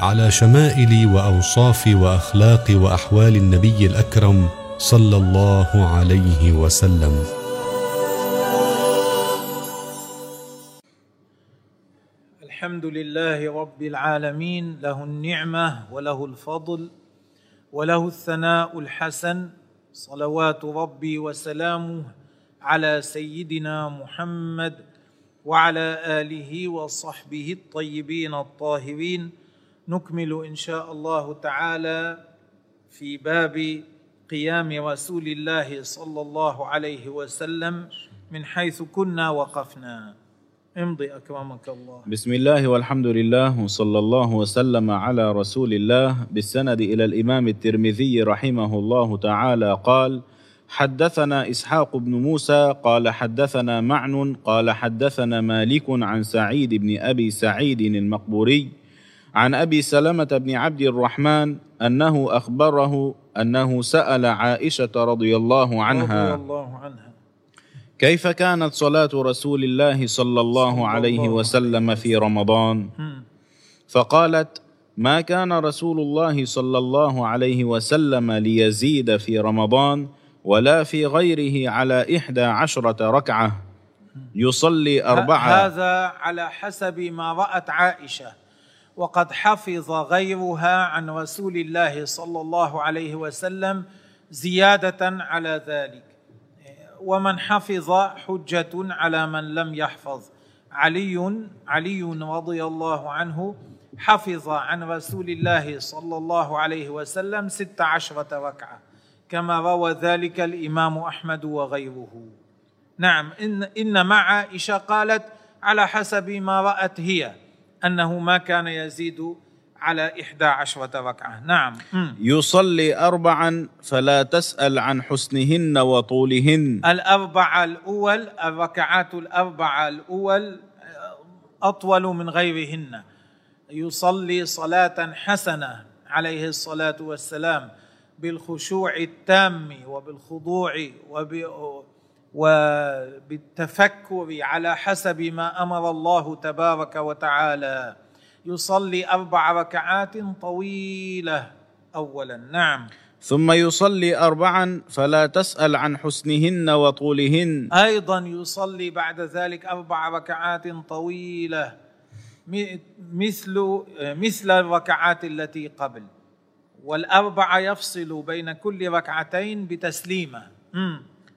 على شمائل واوصاف واخلاق وأحوال النبي الأكرم صلى الله عليه وسلم. الحمد لله رب العالمين له النعمة وله الفضل وله الثناء الحسن. صلوات ربي وسلامه على سيدنا محمد وعلى آله وصحبه الطيبين الطاهرين. نكمل إن شاء الله تعالى في باب قيام رسول الله صلى الله عليه وسلم من حيث كنا وقفنا. امضي أكرمك الله. بسم الله والحمد لله وصلى الله وسلم على رسول الله. بالسند إلى الإمام الترمذي رحمه الله تعالى قال حدثنا إسحاق بن موسى قال حدثنا معن قال حدثنا مالك عن سعيد بن أبي سعيد المقبوري عن أبي سلمة بن عبد الرحمن أنه أخبره أنه سأل عائشة رضي الله عنها رضي الله عنها. كيف كانت صلاة رسول الله صلى الله عليه وسلم في رمضان. فقالت ما كان رسول الله صلى الله عليه وسلم ليزيد في رمضان ولا في غيره على إحدى عشرة ركعة؟ يصلي أربعة. هذا على حسب ما رأت عائشة. وقد حفظ غيرها عن رسول الله صلى الله عليه وسلم زيادة على ذلك. ومن حفظ حجة على من لم يحفظ. علي علي رضي الله عنه حفظ عن رسول الله صلى الله عليه وسلم ست عشرة ركعة كما روى ذلك الإمام أحمد وغيره. نعم إن إن مع عائشة قالت على حسب ما رأت هي. أنه ما كان يزيد على إحدى عشرة ركعة. نعم. يصلي أربعا فلا تسأل عن حسنهن وطولهن. الأربعة الأول الركعات الأربعة الأول أطول من غيرهن. يصلي صلاة حسنة عليه الصلاة والسلام بالخشوع التام وبالخضوع وب وبالتفكر على حسب ما أمر الله تبارك وتعالى. يصلي أربع ركعات طويلة اولا. نعم. ثم يصلي أربعا فلا تسأل عن حسنهن وطولهن. أيضا يصلي بعد ذلك أربع ركعات طويلة. مثل مثل الركعات التي قبل. والاربعه يفصل بين كل ركعتين بتسليمة.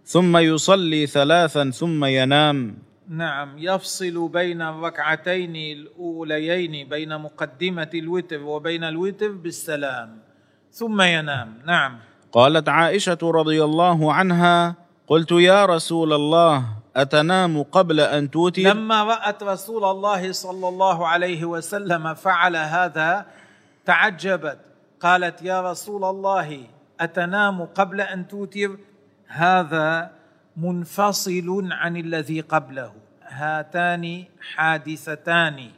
ثم يصلي ثلاثا ثم ينام. نعم يفصل بين الركعتين الأوليين بين مقدمة الوتر وبين الوتر بالسلام ثم ينام. نعم. قالت عائشة رضي الله عنها قلت يا رسول الله أتنام قبل أن توتر؟ لما رأت رسول الله صلى الله عليه وسلم فعل هذا تعجبت. قالت يا رسول الله أتنام قبل أن توتر؟ هذا منفصل عن الذي قبله هاتان حادثتان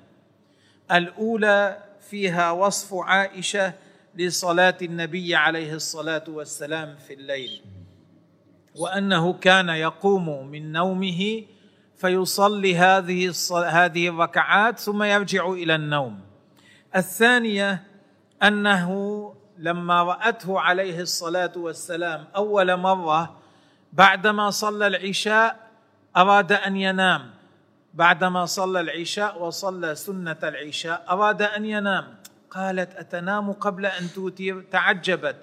الأولى فيها وصف عائشة لصلاة النبي عليه الصلاة والسلام في الليل وأنه كان يقوم من نومه فيصلي هذه هذه الركعات ثم يرجع إلى النوم. الثانية أنه لما رأته عليه الصلاة والسلام أول مرة بعدما صلى العشاء أراد أن ينام. بعدما صلى العشاء وصلى سنة العشاء أراد أن ينام. قالت أتنام قبل أن توتر تعجبت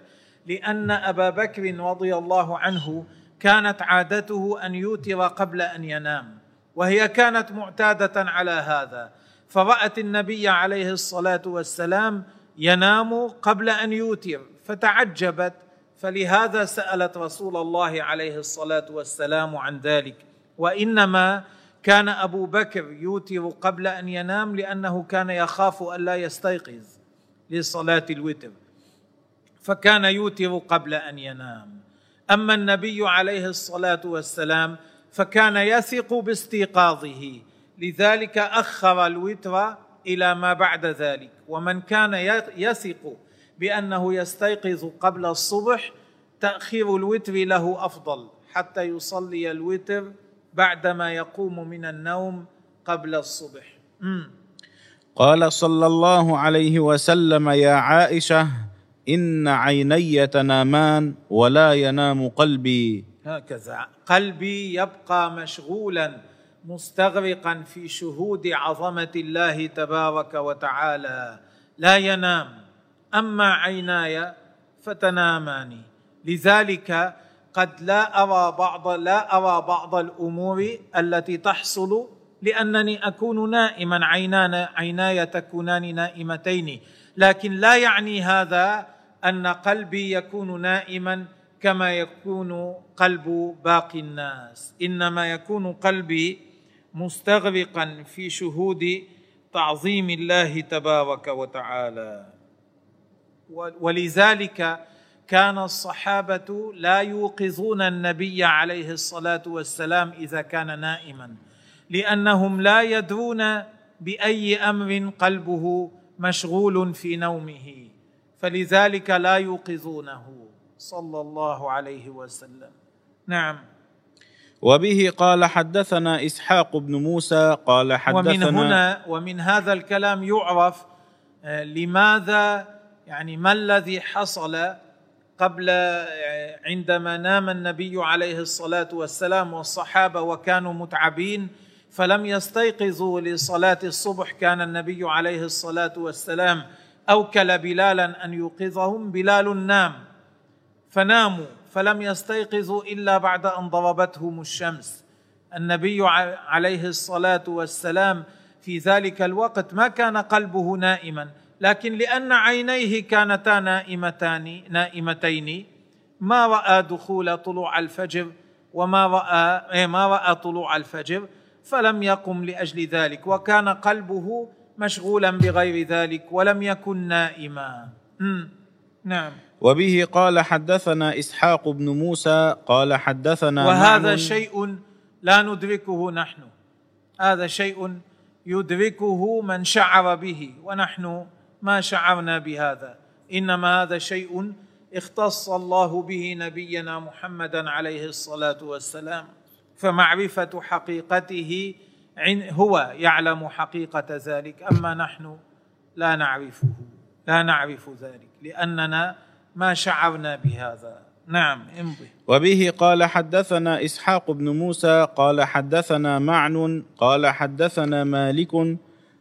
لأن أبا بكر رضي الله عنه كانت عادته أن يوتر قبل أن ينام وهي كانت معتادة على هذا. فرأت النبي عليه الصلاة والسلام ينام قبل أن يوتر فتعجبت فلهذا سألت رسول الله عليه الصلاة والسلام عن ذلك. وإنما كان أبو بكر يوتر قبل أن ينام لأنه كان يخاف الا يستيقظ لصلاة الوتر. فكان يوتر قبل أن ينام. أما النبي عليه الصلاة والسلام فكان يثق باستيقاظه. لذلك أخر الوتر إلى ما بعد ذلك. ومن كان يثق بأنه يستيقظ قبل الصبح تأخير الوتر له أفضل حتى يصلي الوتر بعدما يقوم من النوم قبل الصبح. قال صلى الله عليه وسلم يا عائشة إن عيني تنامان ولا ينام قلبي. هكذا. قلبي يبقى مشغولا مستغرقا في شهود عظمة الله تبارك وتعالى. لا ينام. أما عيناي فتنامان لذلك قد لا أرى بعض لا أرى بعض الأمور التي تحصل لأنني أكون نائما. عينان عيناي تكونان نائمتين. لكن لا يعني هذا أن قلبي يكون نائما كما يكون قلب باقي الناس. إنما يكون قلبي مستغرقا في شهود تعظيم الله تبارك وتعالى. ولذلك كان الصحابة لا يوقظون النبي عليه الصلاة والسلام إذا كان نائما لأنهم لا يدرون بأي أمر قلبه مشغول في نومه فلذلك لا يوقظونه. صلى الله عليه وسلم. نعم. وبه قال حدثنا إسحاق بن موسى قال حدثنا ومن هنا ومن هذا الكلام يعرف آه، لماذا يعني ما الذي حصل قبل عندما نام النبي عليه الصلاة والسلام والصحابة وكانوا متعبين فلم يستيقظوا لصلاة الصبح كان النبي عليه الصلاة والسلام أوكل بلالا أن يوقظهم بلال نام. فناموا فلم يستيقظوا إلا بعد أن ضربتهم الشمس. النبي عليه الصلاة والسلام في ذلك الوقت ما كان قلبه نائما. لكن لأن عينيه كانتا نائمتان نائمتين ما رأى دخول طلوع الفجر وما راى إيه، ما رأى طلوع الفجر فلم يقم لأجل ذلك وكان قلبه مشغولا بغير ذلك ولم يكن نائما. نعم. وبه قال حدثنا إسحاق بن موسى قال حدثنا وهذا شيء لا ندركه نحن. هذا شيء يدركه من شعر به ونحن ما شعرنا بهذا. إنما هذا شيء اختص الله به نبينا محمدا عليه الصلاة والسلام. فمعرفة حقيقته هو يعلم حقيقة ذلك. أما نحن لا نعرفه. لا نعرف ذلك. لأننا ما شعرنا بهذا. نعم امضي. وبه قال حدثنا إسحاق بن موسى قال حدثنا معن قال حدثنا مالك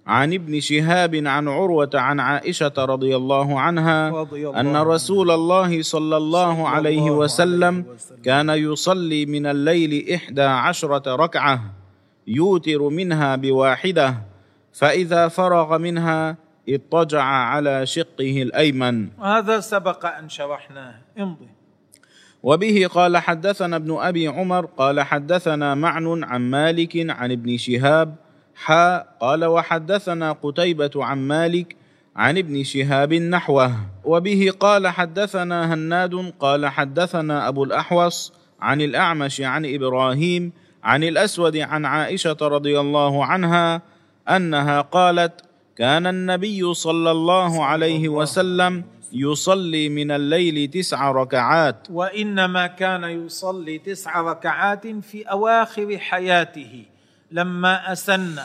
عن ابن شهاب عن عروة عن عائشة رضي الله عنها رضي الله أن رسول الله صلى الله عليه وسلم. كان يصلي من الليل إحدى عشرة ركعة يوتر منها بواحدة فإذا فرغ منها اضطجع على شقه الأيمن. هذا سبق أن شرحناه. امضي. وبه قال حدثنا ابن أبي عمر قال حدثنا معن عن مالك عن ابن شهاب حا قال وحدثنا قتيبة عن مالك عن ابن شهاب نحوه وبه قال حدثنا هناد قال حدثنا أبو الأحوص عن الأعمش عن إبراهيم عن الأسود عن عائشة رضي الله عنها أنها قالت كان النبي صلى الله عليه وسلم يصلي من الليل تسع ركعات. وإنما كان يصلي تسع ركعات في أواخر حياته. لما أسن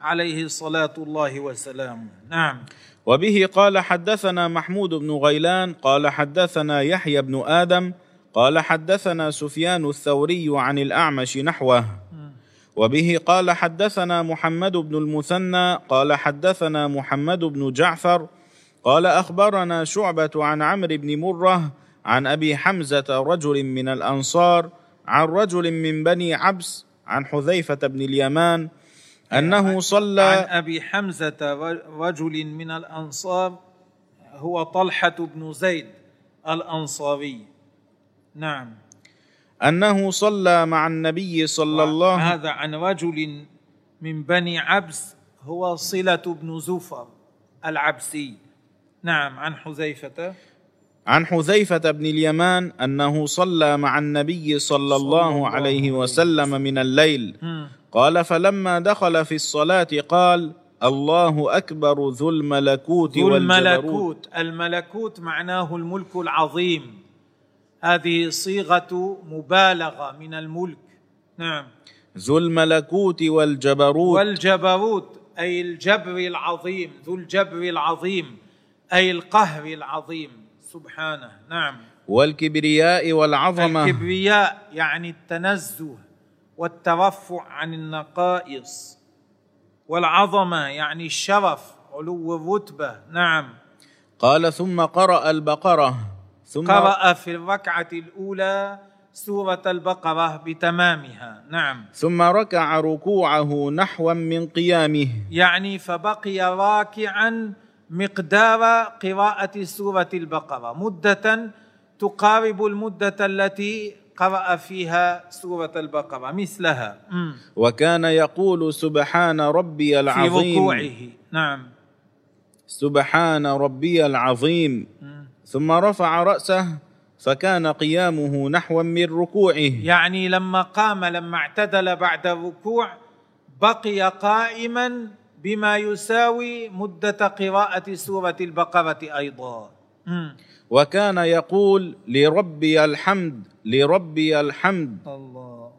عليه صلاة الله وسلامه. نعم. وبه قال حدثنا محمود بن غيلان قال حدثنا يحيى بن آدم قال حدثنا سفيان الثوري عن الأعمش نحوه. وبه قال حدثنا محمد بن المثنى قال حدثنا محمد بن جعفر قال أخبرنا شعبة عن عمرو بن مرة عن أبي حمزة رجل من الأنصار عن رجل من بني عبس عن حذيفة بن اليمان أنه صلى عن أبي حمزة رجل من الأنصار هو طلحة بن زيد الأنصاري. نعم. أنه صلى مع النبي صلى الله هذا عن رجل من بني عبس هو صلة بن زفر العبسي. نعم عن حذيفة. عن حذيفة بن اليمان أنه صلى مع النبي صلى الله عليه وسلم من الليل. قال فلما دخل في الصلاة قال الله أكبر ذو الملكوت ذو الملكوت. الملكوت معناه الملك العظيم. هذه صيغة مبالغة من الملك. نعم. ذو الملكوت والجبروت. والجبروت أي الجبر العظيم. ذو الجبر العظيم أي القهر العظيم. سبحانه. نعم. والكبرياء والعظمة. الكبرياء يعني التنزه والترفع عن النقائص. والعظمة يعني الشرف علو الرتبة. نعم. قال ثم قرأ البقرة. ثم قرأ في الركعة الأولى سورة البقرة بتمامها. نعم. ثم ركع ركوعه نحوا من قيامه. يعني فبقي راكعا مقدار قراءة سورة البقرة. مدة تقارب المدة التي قرأ فيها سورة البقرة. مثلها. وكان يقول سبحان ربي في العظيم. ركوعه. نعم. سبحان ربي العظيم. ثم رفع رأسه فكان قيامه نحوا من ركوعه. يعني لما قام لما اعتدل بعد الركوع بقي قائما بما يساوي مدة قراءة سورة البقرة أيضا. وكان يقول لربي الحمد لربي الحمد. الله.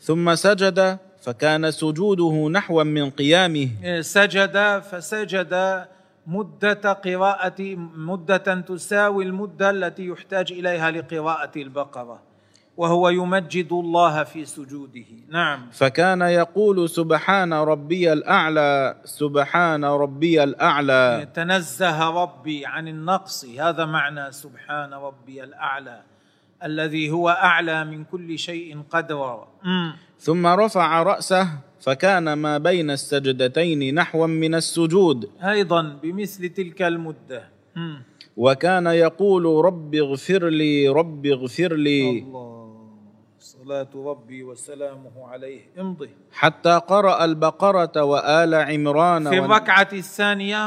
ثم سجد فكان سجوده نحوا من قيامه. إيه، سجد فسجد مدة قراءة مدة تساوي المدة التي يحتاج إليها لقراءة البقرة. وهو يمجد الله في سجوده. نعم. فكان يقول سبحان ربي الأعلى سبحان ربي الأعلى. تنزه ربي عن النقص. هذا معنى سبحان ربي الأعلى الذي هو أعلى من كل شيء قدرا. ثم رفع رأسه فكان ما بين السجدتين نحوا من السجود. أيضا بمثل تلك المدة. مم. وكان يقول رب اغفر لي رب اغفر لي. الله. صلاة ربي وسلامه عليه. امضي. حتى قرأ البقرة وآل عمران في الركعة الثانية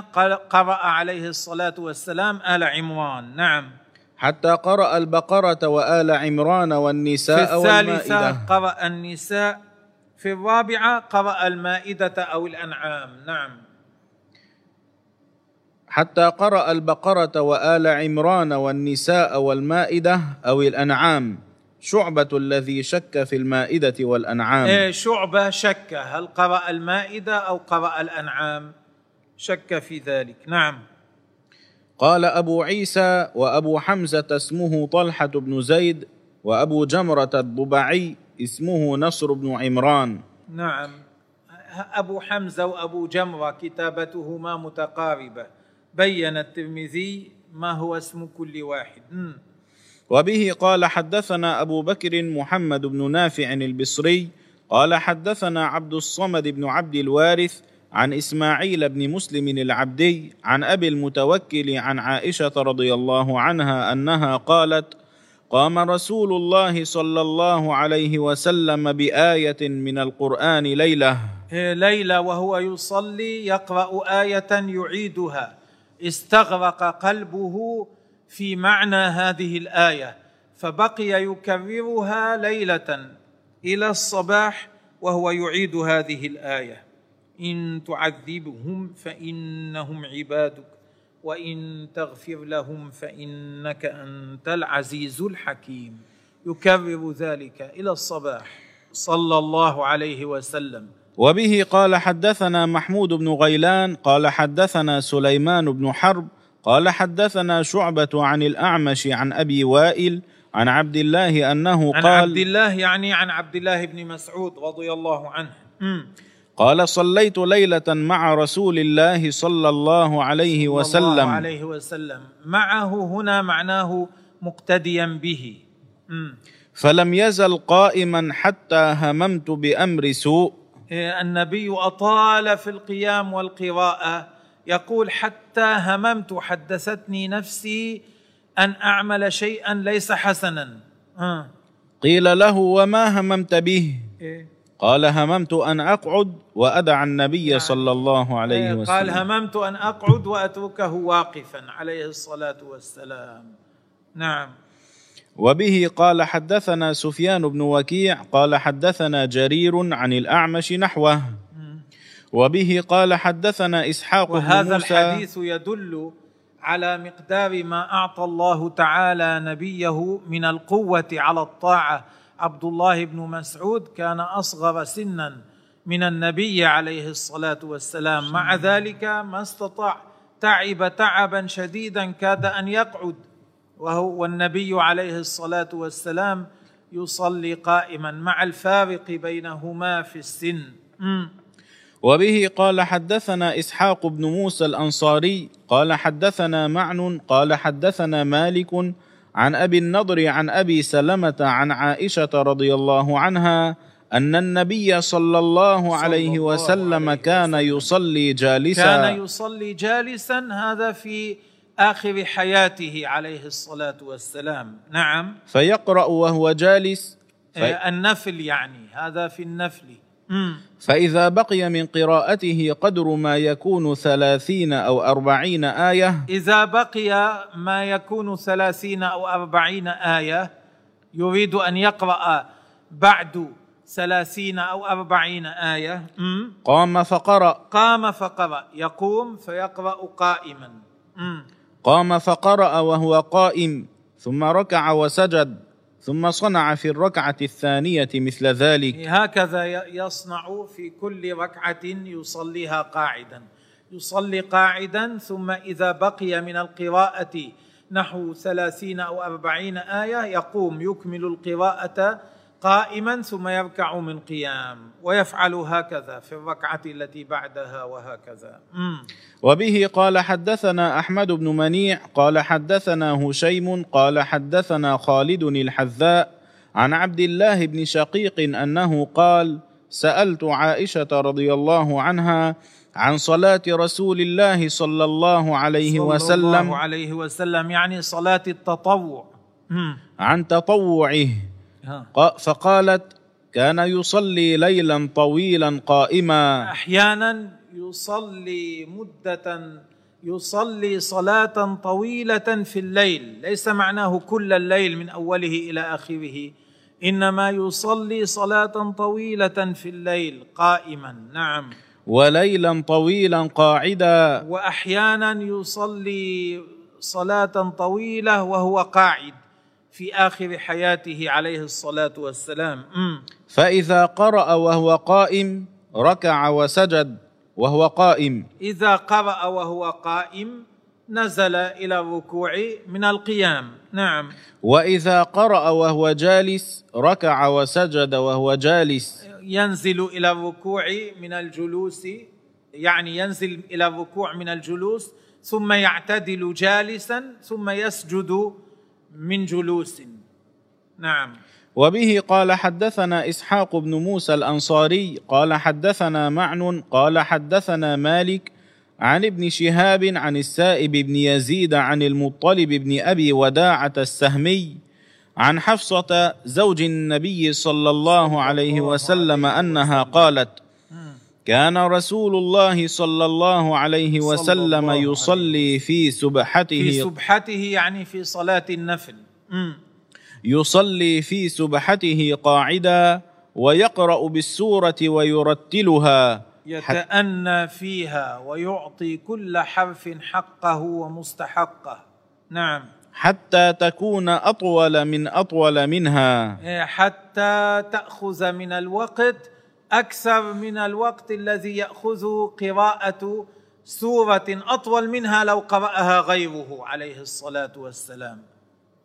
قرأ عليه الصلاة والسلام آل عمران. نعم. حتى قرأ البقرة وآل عمران في والنساء الثالثة والمائدة. قرأ النساء. في الرابعة قرأ المائدة أو الأنعام. نعم. حتى قرأ البقرة وآل عمران والنساء والمائدة أو الأنعام. شعبة الذي شك في المائدة والأنعام. إيه شعبة شك. هل قرأ المائدة أو قرأ الأنعام؟ شك في ذلك. نعم. قال أبو عيسى وأبو حمزة اسمه طلحة بن زيد وأبو جمرة الضبعي اسمه نصر بن عمران. نعم. أبو حمزة وأبو جمرة كتابتهما متقاربة. بين الترمذي ما هو اسم كل واحد. مم. وبه قال حدثنا أبو بكر محمد بن نافع البصري قال حدثنا عبد الصمد بن عبد الوارث عن إسماعيل بن مسلم العبدي عن أبي المتوكل عن عائشة رضي الله عنها أنها قالت قام رسول الله صلى الله عليه وسلم بآية من القرآن ليلة. إيه، ليلة وهو يصلي يقرأ آية يعيدها. استغرق قلبه في معنى هذه الآية. فبقي يكررها ليلة إلى الصباح وهو يعيد هذه الآية. إن تعذبهم فإنهم عبادك وإن تغفر لهم فإنك أنت العزيز الحكيم. يكرر ذلك إلى الصباح صلى الله عليه وسلم. وبه قال حدثنا محمود بن غيلان قال حدثنا سليمان بن حرب قال حدثنا شعبة عن الأعمش عن أبي وائل عن عبد الله أنه عن قال عبد الله يعني عن عبد الله بن مسعود رضي الله عنه. مم. قال صليت ليلة مع رسول الله صلى الله عليه صلى الله وسلم. عليه وسلم. معه هنا معناه مقتديا به. مم. فلم يزل قائما حتى هممت بأمر سوء. إيه، النبي أطال في القيام والقراءة يقول حتى هممت حدثتني نفسي أن أعمل شيئا ليس حسنا. آه. قيل له وما هممت به؟ إيه. قال هممت أن أقعد وأدع النبي صلى الله عليه قال وسلم. هممت أن أقعد وأتركه واقفا عليه الصلاة والسلام. نعم. وبه قال حدثنا سفيان بن وكيع قال حدثنا جرير عن الأعمش نحوه. وبه قال حدثنا إسحاق بن وهذا موسى الحديث يدل على مقدار ما أعطى الله تعالى نبيه من القوة على الطاعة. عبد الله بن مسعود كان أصغر سنا من النبي عليه الصلاة والسلام. مع ذلك ما استطاع تعب تعبا شديدا كاد أن يقعد. وهو والنبي عليه الصلاة والسلام يصلي قائما مع الفارق بينهما في السن. وبه قال حدثنا إسحاق بن موسى الأنصاري قال حدثنا معن قال حدثنا مالك عن أبي النضر عن أبي سلمة عن عائشة رضي الله عنها أن النبي صلى الله عليه وسلم كان. يصلي جالسا كان يصلي جالسا هذا في آخر حياته عليه الصلاة والسلام نعم فيقرأ وهو جالس في آه، النفل يعني هذا في النفل. فإذا بقي من قراءته قدر ما يكون ثلاثين أو أربعين آية. إذا بقي ما يكون ثلاثين أو أربعين آية يريد أن يقرأ بعد ثلاثين أو أربعين آية. قام فقرأ. قام فقرأ. يقوم فيقرأ قائما. قام فقرأ وهو قائم ثم ركع وسجد. ثم صنع في الركعة الثانية مثل ذلك. هكذا يصنع في كل ركعة يصليها قاعدا. يصلي قاعدا ثم إذا بقي من القراءة نحو ثلاثين أو أربعين آية يقوم يكمل القراءة قائما ثم يركع من قيام ويفعل هكذا في الركعة التي بعدها وهكذا مم. وبه قال حدثنا أحمد بن منيع قال حدثنا هشيم قال حدثنا خالد الحذاء عن عبد الله بن شقيق أنه قال سألت عائشة رضي الله عنها عن صلاة رسول الله صلى الله عليه صلى وسلم الله عليه وسلم يعني صلاة التطوع مم. عن تطوعه فقالت كان يصلي ليلا طويلا قائما. أحيانا يصلي مدة يصلي صلاة طويلة في الليل. ليس معناه كل الليل من أوله إلى آخره. إنما يصلي صلاة طويلة في الليل قائما. نعم. وليلا طويلا قاعدا. واحيانا يصلي صلاة طويلة وهو قاعد. في آخر حياته عليه الصلاة والسلام. فإذا قرأ وهو قائم ركع وسجد وهو قائم. إذا قرأ وهو قائم نزل إلى الركوع من القيام. نعم. وإذا قرأ وهو جالس ركع وسجد وهو جالس. ينزل إلى الركوع من الجلوس يعني ينزل إلى الركوع من الجلوس ثم يعتدل جالسا ثم يسجد من جلوس. نعم. وبه قال حدثنا إسحاق بن موسى الأنصاري قال حدثنا معن قال حدثنا مالك عن ابن شهاب عن السائب بن يزيد عن المطلب بن أبي وداعة السهمي عن حفصة زوج النبي صلى الله عليه وسلم أنها قالت كان رسول الله صلى الله عليه وسلم الله عليه يصلي في سبحته. في سبحته يعني في صلاة النفل. مم. يصلي في سبحته قاعدا ويقرأ بالسورة ويرتلها. يتأنى فيها ويعطي كل حرف حقه ومستحقه. نعم. حتى تكون أطول من أطول منها. إيه، حتى تأخذ من الوقت أكثر من الوقت الذي يأخذ قراءة سورة أطول منها لو قرأها غيره عليه الصلاة والسلام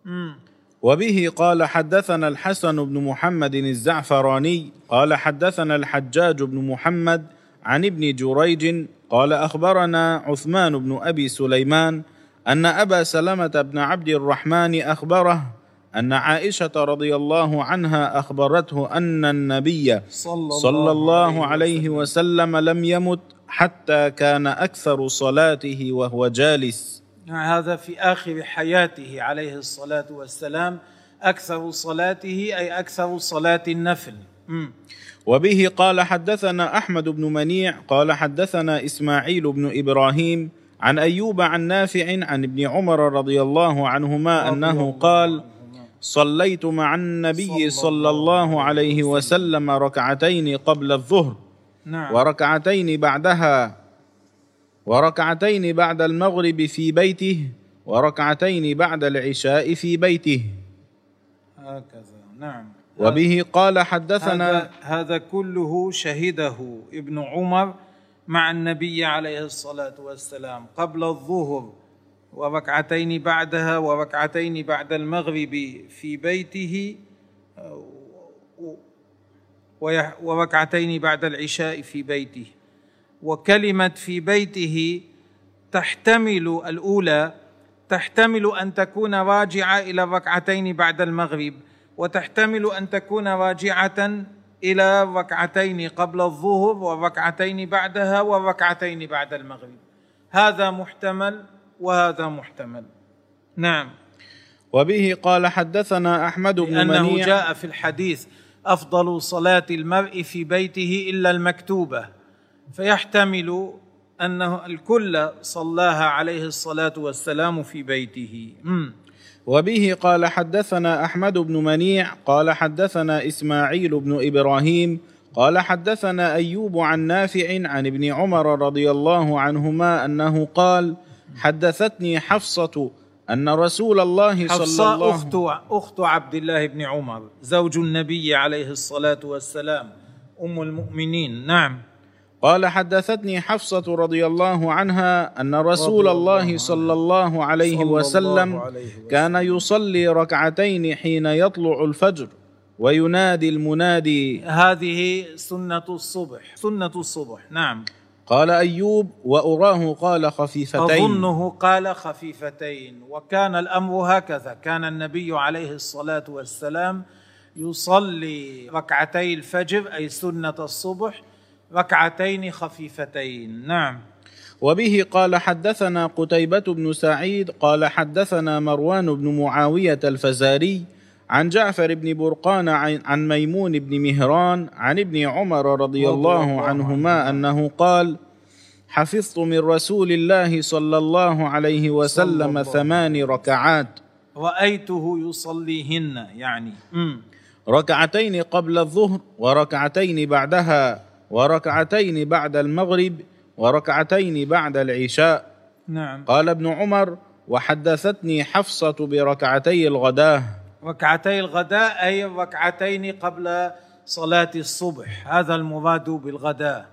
مم. وبه قال حدثنا الحسن بن محمد الزعفراني قال حدثنا الحجاج بن محمد عن ابن جريج قال أخبرنا عثمان بن أبي سليمان أن أبا سلمة بن عبد الرحمن أخبره أن عائشة رضي الله عنها أخبرته أن النبي صلى, الله عليه وسلم لم يمت حتى كان أكثر صلاته وهو جالس. هذا في آخر حياته عليه الصلاة والسلام. أكثر صلاته أي أكثر صلاة النفل. وبه قال حدثنا أحمد بن منيع قال حدثنا إسماعيل بن إبراهيم عن أيوب عن نافع عن ابن عمر رضي الله عنهما أنه قال صليت مع النبي صلى الله عليه وسلم. ركعتين قبل الظهر. نعم. وركعتين بعدها. وركعتين بعد المغرب في بيته. وركعتين بعد العشاء في بيته. هكذا. نعم. وبه قال حدثنا هذا, هذا كله شهده ابن عمر مع النبي عليه الصلاة والسلام قبل الظهر. وركعتين بعدها وركعتين بعد المغرب في بيته وركعتين بعد العشاء في بيته. وكلمة في بيته تحتمل الأولى تحتمل أن تكون راجعة إلى الركعتين بعد المغرب وتحتمل أن تكون راجعة إلى الركعتين قبل الظهر والركعتين بعدها والركعتين بعد المغرب. هذا محتمل وهذا محتمل. نعم. وبه قال حدثنا أحمد بن لأنه منيع جاء في الحديث أفضل صلاة المرء في بيته إلا المكتوبة. فيحتمل أنه الكل صلاها عليه الصلاة والسلام في بيته. مم. وبه قال حدثنا أحمد بن منيع قال حدثنا إسماعيل بن إبراهيم قال حدثنا أيوب عن نافع عن ابن عمر رضي الله عنهما أنه قال حدثتني حفصة أن رسول الله صلى حفصة الله أخت أخت عبد الله بن عمر زوج النبي عليه الصلاة والسلام أم المؤمنين. نعم. قال حدثتني حفصة رضي الله عنها أن رسول الله الله. صلى الله عليه صلى الله وسلم عليه وسلم. كان يصلي ركعتين حين يطلع الفجر وينادي المنادي. هذه سنة الصبح. سنة الصبح. نعم. قال أيوب وأراه قال خفيفتين. أظنه قال خفيفتين. وكان الأمر هكذا. كان النبي عليه الصلاة والسلام يصلي ركعتي الفجر أي سنة الصبح ركعتين خفيفتين. نعم. وبه قال حدثنا قتيبة بن سعيد قال حدثنا مروان بن معاوية الفزاري عن جعفر بن برقان عن عن ميمون بن مهران عن ابن عمر رضي الله عنهما أنه قال حفظت من رسول الله صلى الله عليه وسلم الله ثمان ركعات. رأيته يصليهن يعني. ركعتين قبل الظهر وركعتين بعدها وركعتين بعد المغرب وركعتين بعد العشاء. نعم. قال ابن عمر وحدثتني حفصة بركعتي الغداة. ركعتي الغداء أي ركعتين قبل صلاة الصبح. هذا المراد بالغداء.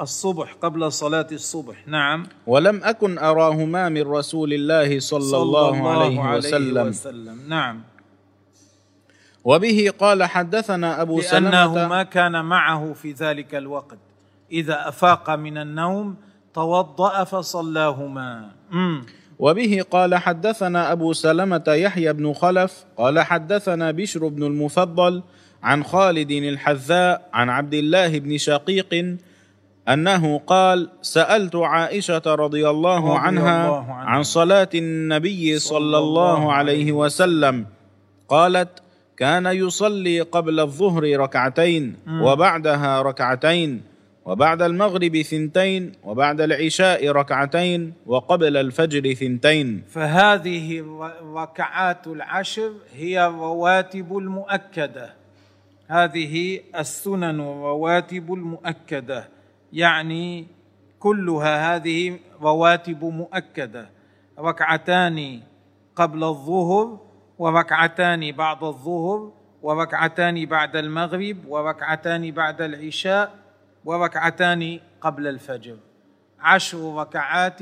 الصبح قبل صلاة الصبح. نعم. ولم أكن أراهما من رسول الله صلى, الله, عليه, وسلم. وسلم. نعم. وبه قال حدثنا أبو سلمة ما كان معه في ذلك الوقت. إذا أفاق من النوم توضأ فصلاهما. مم. وبه قال حدثنا أبو سلمة يحيى بن خلف قال حدثنا بشر بن المفضل عن خالد الحذاء عن عبد الله بن شقيق أنه قال سألت عائشة رضي الله عنها. عن صلاة النبي صلى الله عليه وسلم. قالت كان يصلي قبل الظهر ركعتين وبعدها ركعتين. وبعد المغرب ثنتين وبعد العشاء ركعتين وقبل الفجر ثنتين. فهذه الركعات العشر هي الرواتب المؤكدة. هذه السنن الرواتب المؤكدة. يعني كلها هذه رواتب مؤكدة. ركعتان قبل الظهر وركعتان بعد الظهر وركعتان بعد المغرب وركعتان بعد العشاء وركعتان قبل الفجر. عشر ركعات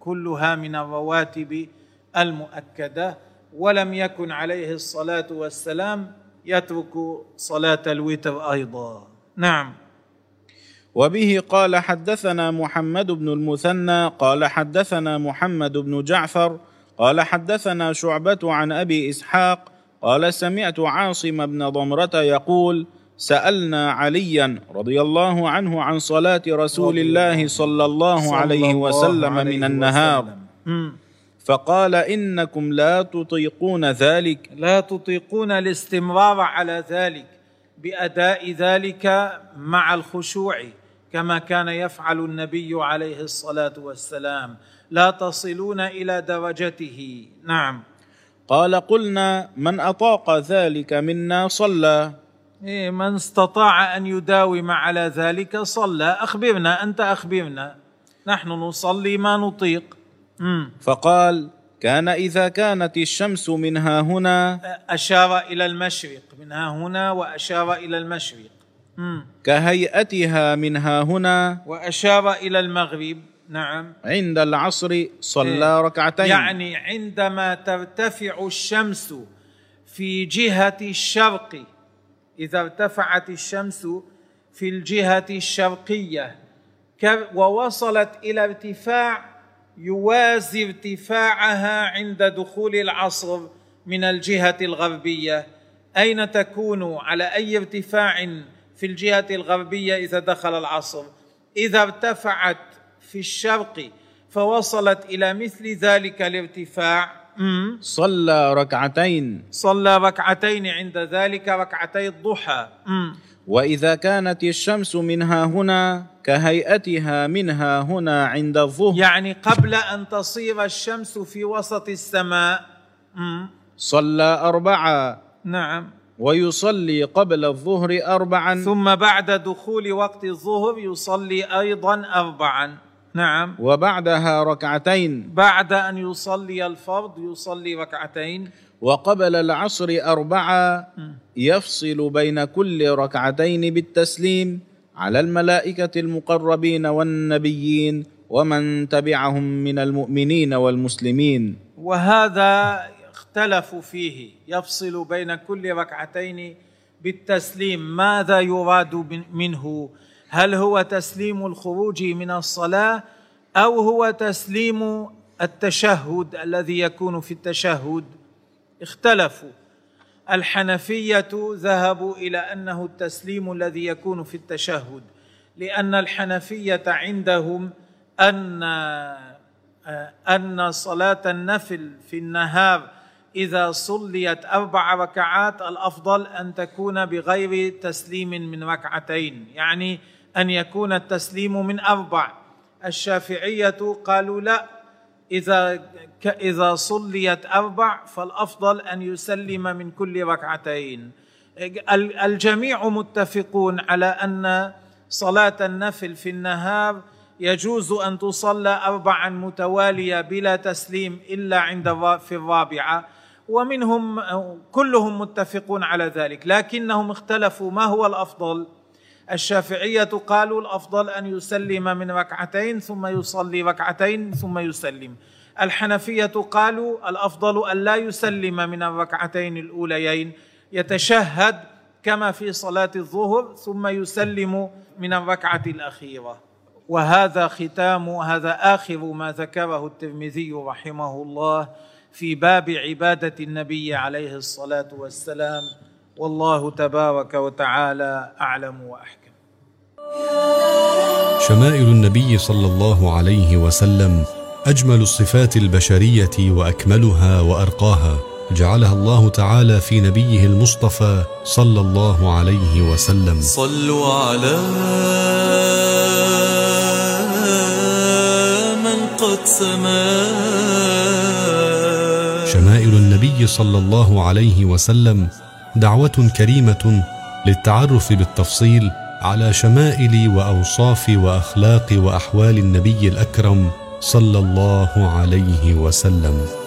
كلها من الرواتب المؤكدة ولم يكن عليه الصلاة والسلام يترك صلاة الوتر أيضا. نعم. وبه قال حدثنا محمد بن المثنى قال حدثنا محمد بن جعفر قال حدثنا شعبة عن أبي إسحاق قال سمعت عاصم بن ضمرة يقول سألنا عليا رضي الله عنه عن صلاة رسول الله صلى الله عليه وسلم من النهار. فقال إنكم لا تطيقون ذلك. لا تطيقون الاستمرار على ذلك بأداء ذلك مع الخشوع كما كان يفعل النبي عليه الصلاة والسلام. لا تصلون إلى درجته. نعم. قال قلنا من أطاق ذلك منا صلى. إيه من استطاع أن يداوم على ذلك صلى. أخبرنا أنت أخبرنا. نحن نصلي ما نطيق. مم. فقال كان إذا كانت الشمس منها هنا. أشار إلى المشرق منها هنا وأشار إلى المشرق. مم. كهيئتها منها هنا. وأشار إلى المغرب. نعم. عند العصر صلى إيه. ركعتين. يعني عندما ترتفع الشمس في جهة الشرق إذا ارتفعت الشمس في الجهة الشرقية ك- ووصلت إلى ارتفاع يوازي ارتفاعها عند دخول العصر من الجهة الغربية أين تكون على أي ارتفاع في الجهة الغربية إذا دخل العصر إذا ارتفعت في الشرق فوصلت إلى مثل ذلك الارتفاع. صلى ركعتين. صلى ركعتين عند ذلك ركعتي الضحى. مم. وإذا كانت الشمس منها هنا كهيئتها منها هنا عند الظهر. يعني قبل أن تصير الشمس في وسط السماء. صلى اربعا نعم. ويصلي قبل الظهر اربعا. ثم بعد دخول وقت الظهر يصلي أيضا اربعا. نعم. وبعدها ركعتين. بعد أن يصلي الفرض يصلي ركعتين. وقبل العصر اربعا يفصل بين كل ركعتين بالتسليم على الملائكة المقربين والنبيين ومن تبعهم من المؤمنين والمسلمين. وهذا اختلفوا فيه. يفصل بين كل ركعتين بالتسليم. ماذا يراد من- منه؟ هل هو تسليم الخروج من الصلاة أو هو تسليم التشهد الذي يكون في التشهد؟ اختلفوا. الحنفية ذهبوا إلى أنه التسليم الذي يكون في التشهد لأن الحنفية عندهم أن أن صلاة النفل في النهار إذا صليت أربع ركعات الأفضل أن تكون بغير تسليم من ركعتين. يعني أن يكون التسليم من أربع. الشافعية قالوا لا إذا إذا صليت أربع فالأفضل أن يسلم من كل ركعتين. ال- الجميع متفقون على أن صلاة النفل في النهار يجوز أن تصلى اربعا متوالية بلا تسليم إلا عند في الرابعة. ومنهم كلهم متفقون على ذلك لكنهم اختلفوا ما هو الأفضل. الشافعية قالوا الأفضل أن يسلم من ركعتين ثم يصلي ركعتين ثم يسلم. الحنفية قالوا الأفضل أن لا يسلم من الركعتين الأوليين. يتشهد كما في صلاة الظهر ثم يسلم من الركعة الأخيرة. وهذا ختام هذا آخر ما ذكره الترمذي رحمه الله في باب عبادة النبي عليه الصلاة والسلام. والله تبارك وتعالى أعلم وأحكم. شمائل النبي صلى الله عليه وسلم أجمل الصفات البشرية وأكملها وأرقاها جعلها الله تعالى في نبيه المصطفى صلى الله عليه وسلم. صلوا على من قد سما. شمائل النبي صلى الله عليه وسلم دعوة كريمة للتعرف بالتفصيل على شمائل وأوصاف وأخلاق وأحوال النبي الأكرم صلى الله عليه وسلم.